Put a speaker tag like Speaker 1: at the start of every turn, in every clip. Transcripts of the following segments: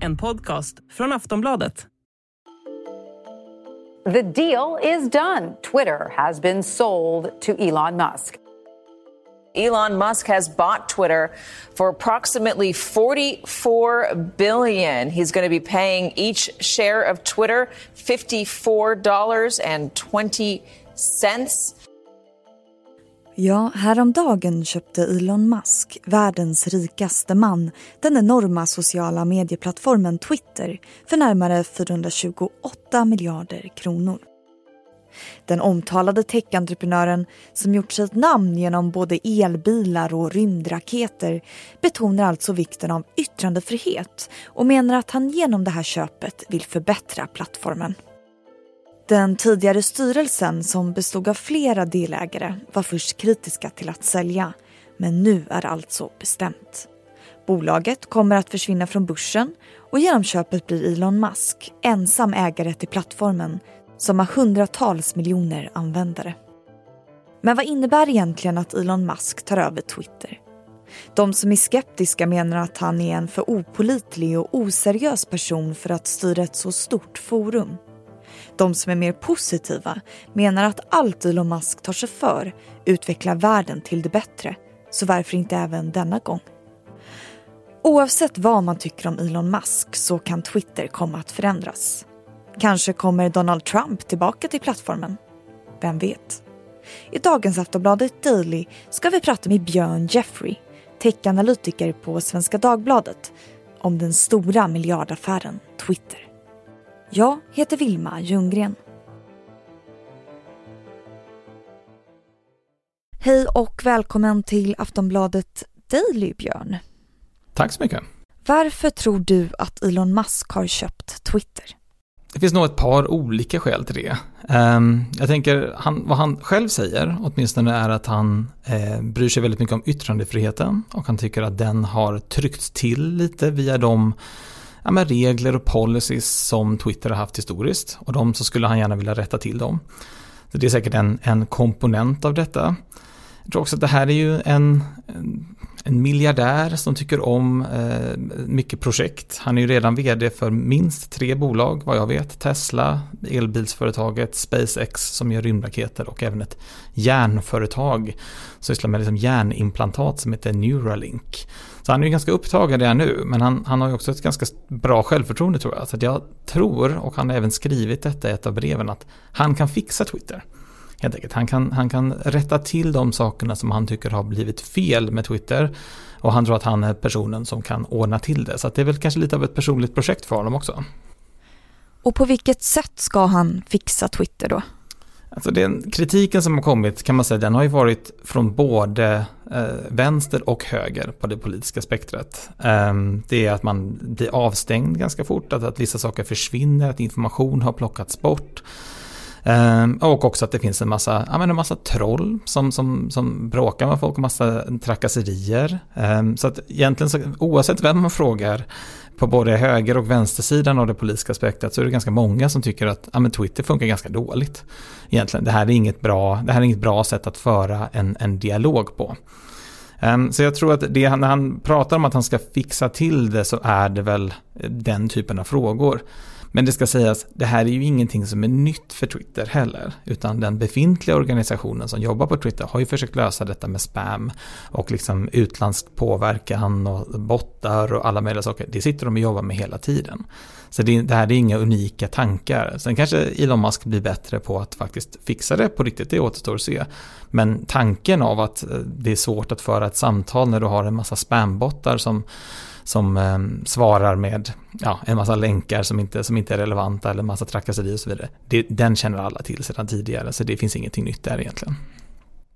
Speaker 1: En podcast från Aftonbladet.
Speaker 2: The deal is done. Twitter has been sold to Elon Musk.
Speaker 3: Elon Musk has bought Twitter for approximately 44 billion. He's going to be paying each share of Twitter $54.20.
Speaker 4: Ja, häromdagen köpte Elon Musk, världens rikaste man, den enorma sociala medieplattformen Twitter för närmare 428 miljarder kronor. Den omtalade techentreprenören som gjort sig ett namn genom både elbilar och rymdraketer betonar alltså vikten av yttrandefrihet och menar att han genom det här köpet vill förbättra plattformen. Den tidigare styrelsen som bestod av flera delägare var först kritiska till att sälja men nu är allt så bestämt. Bolaget kommer att försvinna från börsen och genom köpet blir Elon Musk ensam ägare till plattformen som har hundratals miljoner användare. Men vad innebär egentligen att Elon Musk tar över Twitter? De som är skeptiska menar att han är en för opolitlig och oseriös person för att styra ett så stort forum. De som är mer positiva menar att allt Elon Musk tar sig för utvecklar världen till det bättre, så varför inte även denna gång? Oavsett vad man tycker om Elon Musk så kan Twitter komma att förändras. Kanske kommer Donald Trump tillbaka till plattformen? Vem vet? I dagens Aftonbladet Daily ska vi prata med Björn Jeffrey, techanalytiker på Svenska Dagbladet, om den stora miljardaffären Twitter. Jag heter Vilma Ljunggren. Hej och välkommen till Aftonbladet Daily, Björn.
Speaker 5: Tack så mycket.
Speaker 4: Varför tror du att Elon Musk har köpt Twitter?
Speaker 5: Det finns nog ett par olika skäl till det. Ehm, jag tänker, han, vad han själv säger, åtminstone är att han eh, bryr sig väldigt mycket om yttrandefriheten och han tycker att den har tryckts till lite via de ja, med regler och policies som Twitter har haft historiskt och de så skulle han gärna vilja rätta till dem. Så det är säkert en, en komponent av detta. Jag tror också att det här är ju en, en, en miljardär som tycker om eh, mycket projekt. Han är ju redan vd för minst tre bolag vad jag vet. Tesla, elbilsföretaget SpaceX som gör rymdraketer och även ett järnföretag som sysslar med liksom järnimplantat som heter Neuralink. Så han är ju ganska upptagen redan nu, men han, han har ju också ett ganska bra självförtroende tror jag. Så jag tror, och han har även skrivit detta i ett av breven, att han kan fixa Twitter. Helt enkelt. Han kan, han kan rätta till de sakerna som han tycker har blivit fel med Twitter. Och han tror att han är personen som kan ordna till det. Så det är väl kanske lite av ett personligt projekt för honom också.
Speaker 4: Och på vilket sätt ska han fixa Twitter då?
Speaker 5: Alltså den kritiken som har kommit kan man säga den har ju varit från både eh, vänster och höger på det politiska spektrat. Eh, det är att man blir avstängd ganska fort, att, att vissa saker försvinner, att information har plockats bort. Um, och också att det finns en massa, ja, men en massa troll som, som, som bråkar med folk och massa trakasserier. Um, så att egentligen, så, oavsett vem man frågar på både höger och vänstersidan av det politiska spektrat så är det ganska många som tycker att ja, men Twitter funkar ganska dåligt. Egentligen, det här är inget bra, det här är inget bra sätt att föra en, en dialog på. Um, så jag tror att det, när han pratar om att han ska fixa till det så är det väl den typen av frågor. Men det ska sägas, det här är ju ingenting som är nytt för Twitter heller. Utan den befintliga organisationen som jobbar på Twitter har ju försökt lösa detta med spam och liksom utländsk påverkan och bottar och alla möjliga saker. Det sitter de och jobbar med hela tiden. Så det, det, här är inga unika tankar. Sen kanske Elon Musk blir bättre på att faktiskt fixa det på riktigt, det återstår att se. Men tanken av att eh, det är svårt att föra ett samtal när du har en massa spambottar som som eh, svarar med ja, en massa länkar som inte, som inte är relevanta eller en massa trakasserier och så vidare. Det, den känner alla till sedan tidigare så det finns ingenting nytt där egentligen.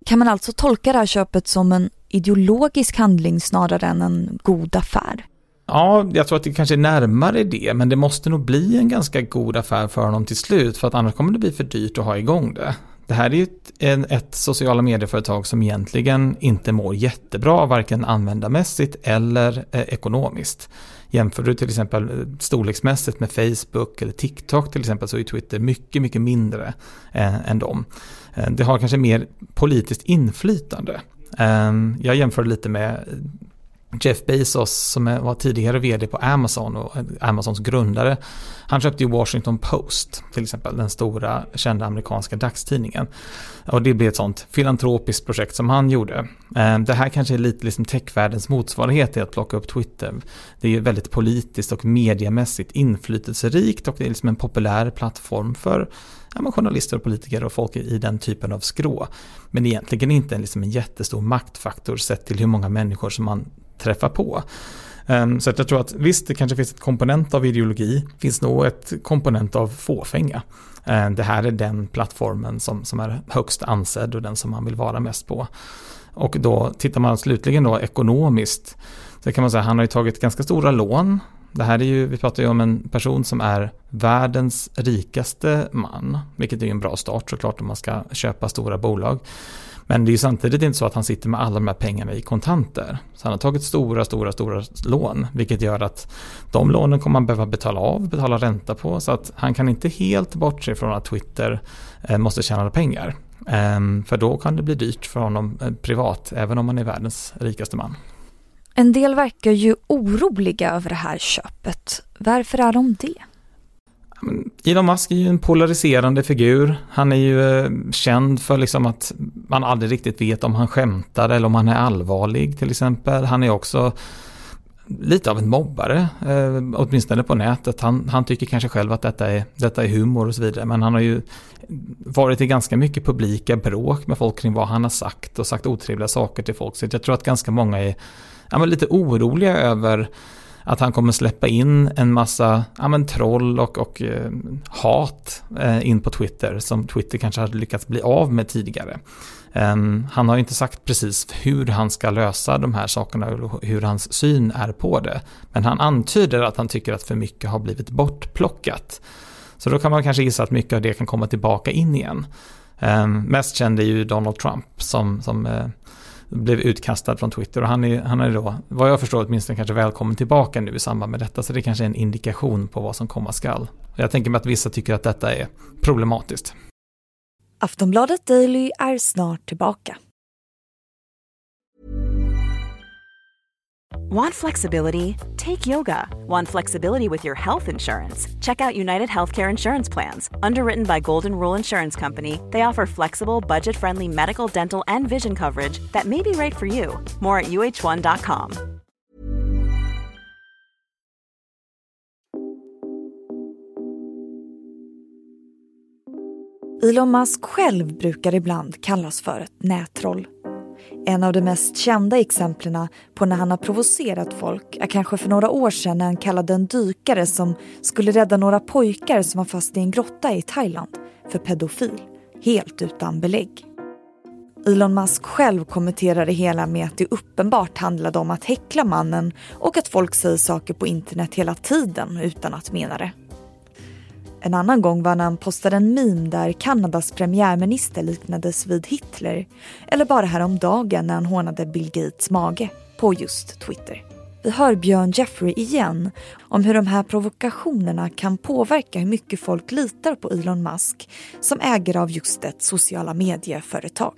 Speaker 4: Kan man alltså tolka det här köpet som en ideologisk handling snarare än en god affär?
Speaker 5: Ja, jag tror att det kanske är närmare det, men det måste nog bli en ganska god affär för honom till slut, för att annars kommer det bli för dyrt att ha igång det. Det här är ju ett, ett sociala medieföretag som egentligen inte mår jättebra, varken användarmässigt eller eh, ekonomiskt. Jämför du till exempel eh, storleksmässigt med Facebook eller TikTok till exempel så är Twitter mycket, mycket mindre eh, än dem. Eh, det har kanske mer politiskt inflytande ehm, jag jämför lite med eh, Jeff Bezos som var tidigare vd på Amazon och eh, Amazons grundare. Han köpte ju Washington Post till exempel, den stora kända amerikanska dagstidningen. Och det blev ett sånt filantropiskt projekt som han gjorde. Eh, det här kanske är lite liksom techvärldens motsvarighet till att plocka upp Twitter. Det är ju väldigt politiskt och mediamässigt inflytelserikt och det är liksom en populär plattform för ja, journalister och politiker och folk i den typen av skrå. Men egentligen inte liksom en jättestor maktfaktor sett till hur många människor som man träffa på. Ehm, så att jag tror att visst, det kanske finns ett komponent av ideologi, finns nog ett komponent av fåfänga. Ehm, det här är den plattformen som, som är högst ansedd och den som man vill vara mest på. Och då tittar man slutligen då ekonomiskt, så kan man säga han har ju tagit ganska stora lån. Det här är ju, vi pratar ju om en person som är världens rikaste man, vilket är en bra start såklart om man ska köpa stora bolag. Men det är ju samtidigt inte så att han sitter med alla de här pengarna i kontanter. Så han har tagit stora, stora, stora lån, vilket gör att de lånen kommer han behöva betala av, betala ränta på. Så att han kan inte helt bortse från att Twitter eh, måste tjäna pengar. Ehm, för då kan det bli dyrt för honom eh, privat, även om han är världens rikaste man.
Speaker 4: En del verkar ju oroliga över det här köpet. Varför är de det?
Speaker 5: Elon Musk är ju en polariserande figur. Han är ju eh, känd för liksom att man aldrig riktigt vet om han skämtar eller om han är allvarlig till exempel. Han är också lite av en mobbare, eh, åtminstone på nätet. Han, han tycker kanske själv att detta är, detta är humor och så vidare. Men han har ju varit i ganska mycket publika bråk med folk kring vad han har sagt och sagt otrevliga saker till folk. Så jag tror att ganska många är ja, lite oroliga över att han kommer släppa in en massa ja, men, troll och, och eh, hat eh, in på Twitter som Twitter kanske hade lyckats bli av med tidigare. Ehm, han har inte sagt precis hur han ska lösa de här sakerna och hur hans syn är på det. Men han antyder att han tycker att för mycket har blivit bortplockat. Så då kan man kanske gissa att mycket av det kan komma tillbaka in igen. Ehm, mest känd är ju Donald Trump som, som eh, blev utkastad från Twitter och han är, han är då, vad jag förstår åtminstone kanske välkommen tillbaka nu i samband med detta. Så det kanske är en indikation på vad som komma skall. Jag tänker mig att vissa tycker att detta är problematiskt.
Speaker 4: Aftonbladet Daily är snart tillbaka.
Speaker 6: Want flexibility? Take yoga. Want flexibility with your health insurance? Check out United Healthcare Insurance Plans. Underwritten by Golden Rule Insurance Company, they offer flexible, budget friendly medical, dental, and vision coverage that may be right for you. More at uh1.com.
Speaker 4: Elon Musk själv brukar ibland kallas för ett nättroll. En av de mest kända exemplen på när han har provocerat folk är kanske för några år sedan när han kallade en dykare som skulle rädda några pojkar som var fast i en grotta i Thailand för pedofil, helt utan belägg. Elon Musk själv kommenterar det hela med att det uppenbart handlade om att häckla mannen och att folk säger saker på internet hela tiden utan att mena det. En annan gång var när han postade en meme där Kanadas premiärminister liknades vid Hitler. Eller bara häromdagen när han hånade Bill Gates mage på just Twitter. Vi hör Björn Jeffrey igen om hur de här provokationerna kan påverka hur mycket folk litar på Elon Musk som ägare av just ett sociala medieföretag.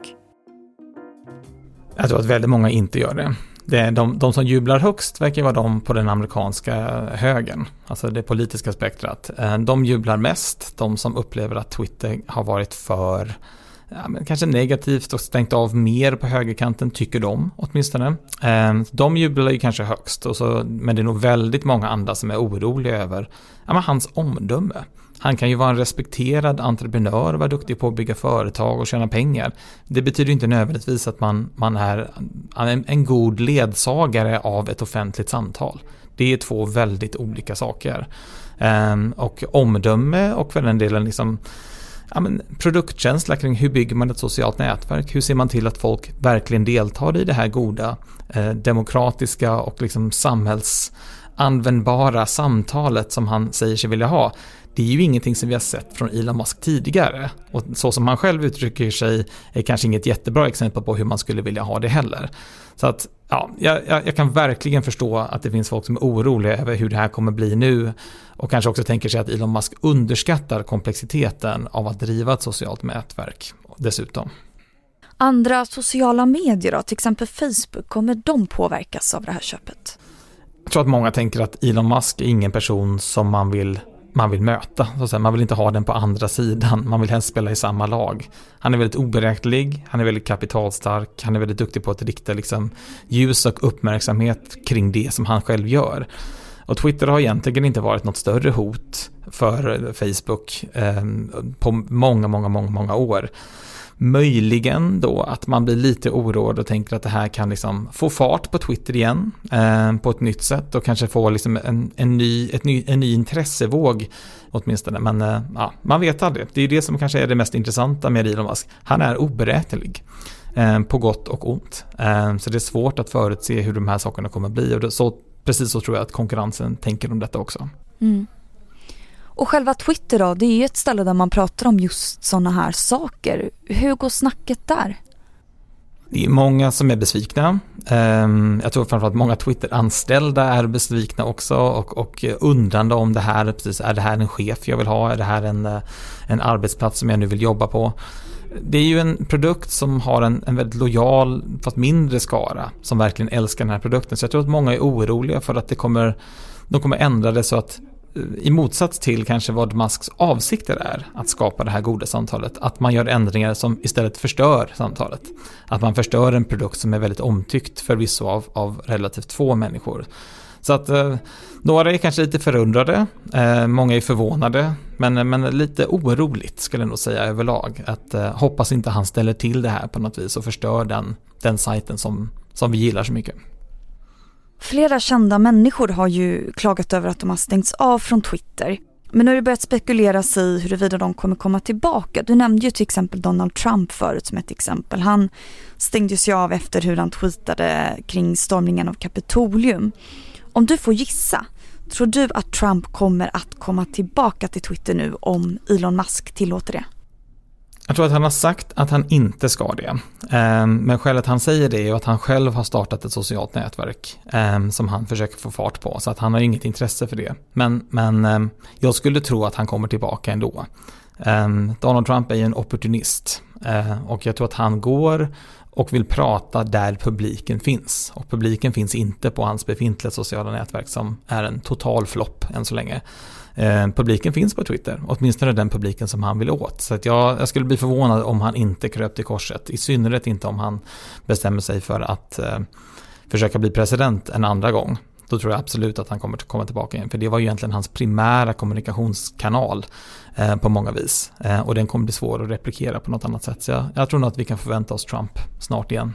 Speaker 5: Jag tror att väldigt många inte gör det det, de, de som jublar högst verkar vara de på den amerikanska högen, alltså det politiska spektrat. Eh, de jublar mest, de som upplever att Twitter har varit för ja, men kanske negativt och stängt av mer på högerkanten, tycker de åtminstone. Ehm, de jublar ju kanske högst, och så, men det är nog väldigt många andra som är oroliga över ja, hans omdöme. Han kan ju vara en respekterad entreprenör och vara duktig på att bygga företag och tjäna pengar. Det betyder inte nödvändigtvis att man, man är en, en god ledsagare av ett offentligt samtal. Det är två väldigt olika saker. Ehm, och omdöme och för den delen liksom ja, men produktkänsla kring hur bygger man ett socialt nätverk? Hur ser man till att folk verkligen deltar i det här goda, eh, demokratiska och liksom användbara samtalet som han säger sig vilja ha? det är ju ingenting som vi har sett från Elon Musk tidigare. Och så som han själv uttrycker sig är kanske inget jättebra exempel på hur man skulle vilja ha det heller. Så att, ja, jag, jag, kan verkligen förstå att det finns folk som är oroliga över hur det här kommer bli nu. Och kanske också tänker sig att Elon Musk underskattar komplexiteten av att driva ett socialt nätverk dessutom.
Speaker 4: Andra sociala medier då, till exempel Facebook, kommer de påverkas av det här köpet?
Speaker 5: Jag tror att många tänker att Elon Musk är ingen person som man vill, man vill möta. Så att säga. Man vill inte ha den på andra sidan, man vill helst spela i samma lag. Han är väldigt oberäknelig, han är väldigt kapitalstark, han är väldigt duktig på att rikta liksom, ljus och uppmärksamhet kring det som han själv gör. Och Twitter har egentligen inte varit något större hot för Facebook eh, på många, många, många, många år. Möjligen då att man blir lite oroad och tänker att det här kan liksom få fart på Twitter igen eh, på ett nytt sätt och kanske få liksom en, en, ny, ett ny, en ny intressevåg åtminstone. Men eh, ja, man vet aldrig. Det är det som kanske är det mest intressanta med Elon Musk. Han är oberäknelig eh, på gott och ont. Eh, så det är svårt att förutse hur de här sakerna kommer att bli och det, så, precis så tror jag att konkurrensen tänker om detta också. Mm.
Speaker 4: Och själva Twitter då, det är ju ett ställe där man pratar om just sådana här saker. Hur går snacket där?
Speaker 5: Det är många som är besvikna. Ehm, jag tror framförallt många Twitter-anställda är besvikna också och, och undrande om det här, precis, är det här en chef jag vill ha? Är det här en, eh, en arbetsplats som jag nu vill jobba på? Det är ju en produkt som har en, en väldigt lojal, fast mindre skara, som verkligen älskar den här produkten. Så jag tror att många är oroliga för att det kommer, de kommer ändra det så att i motsats till kanske vad Musks avsikter är att skapa det här goda samtalet, att man gör ändringar som istället förstör samtalet. Att man förstör en produkt som är väldigt omtyckt förvisso av, av relativt få människor. Så att eh, några är kanske lite förundrade, eh, många är förvånade, men, eh, men lite oroligt skulle jag nog säga överlag. Att eh, hoppas inte han ställer till det här på något vis och förstör den, den sajten som, som vi gillar så mycket.
Speaker 4: Flera kända människor har ju klagat över att de har stängts av från Twitter. Men nu har det börjat spekuleras i huruvida de kommer komma tillbaka. Du nämnde ju till exempel Donald Trump förut som ett exempel. Han stängdes ju av efter hur han tweetade kring stormningen av Kapitolium. Om du får gissa, tror du att Trump kommer att komma tillbaka till Twitter nu om Elon Musk tillåter det?
Speaker 5: Jag tror att han har sagt att han inte ska det. Ehm, men skälet han säger det är att han själv har startat ett socialt nätverk ehm, som han försöker få fart på. Så att han har inget intresse för det. Men, men ehm, jag skulle tro att han kommer tillbaka ändå. Donald Trump är ju en opportunist eh, och jag tror att han går och vill prata där publiken finns. Och publiken finns inte på hans befintliga sociala nätverk som är en total flopp än så länge. Eh, publiken finns på Twitter, åtminstone den publiken som han vill åt. Så att jag, jag skulle bli förvånad om han inte kröp till korset, i synnerhet inte om han bestämmer sig för att eh, försöka bli president en andra gång. Då tror jag absolut att han kommer att komma tillbaka igen, för det var ju egentligen hans primära kommunikationskanal eh, på många vis. Eh, och den kommer bli svår att replikera på något annat sätt. Så jag, jag tror nog att vi kan förvänta oss Trump snart igen.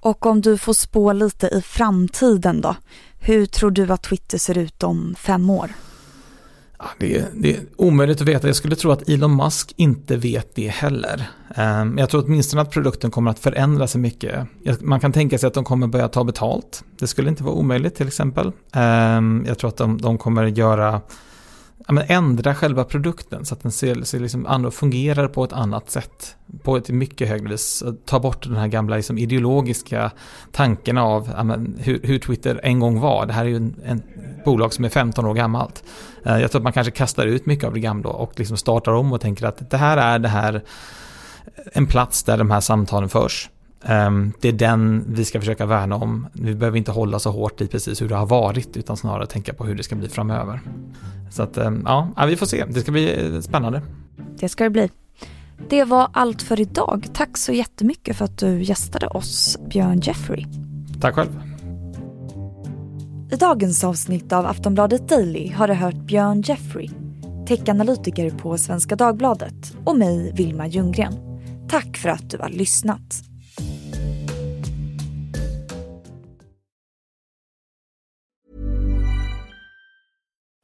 Speaker 4: Och om du får spå lite i framtiden då, hur tror du att Twitter ser ut om fem år?
Speaker 5: Det är, det är, omöjligt att veta. Jag skulle tro att Elon Musk inte vet det heller. Ehm, jag tror åtminstone att produkten kommer att förändra sig mycket. Man kan tänka sig att de kommer börja ta betalt. Det skulle inte vara omöjligt till exempel. Ehm, jag tror att de, de kommer göra ja, men ändra själva produkten så att den ser, ser liksom fungerar på ett annat sätt. På ett mycket högre vis. Ta bort den här gamla liksom, ideologiska tanken av ja, men, hur, hur, Twitter en gång var. Det här är ju en, en bolag som är 15 år gammalt. Eh, jag tror att man kanske kastar ut mycket av det gamla och liksom startar om och tänker att det här är det här en plats där de här samtalen förs. Ehm, det är den vi ska försöka värna om. Vi behöver inte hålla så hårt i precis hur det har varit utan snarare tänka på hur det ska bli framöver. Så att ehm, ja, vi får se. Det ska bli eh, spännande.
Speaker 4: Det ska det bli. Det var allt för idag. Tack så jättemycket för att du gästade oss, Björn Jeffrey.
Speaker 5: Tack själv.
Speaker 4: I dagens avsnitt av Aftonbladet Daily har du hört Björn Jeffrey, techanalytiker på Svenska Dagbladet och mig, Vilma Ljunggren. Tack för att du har lyssnat.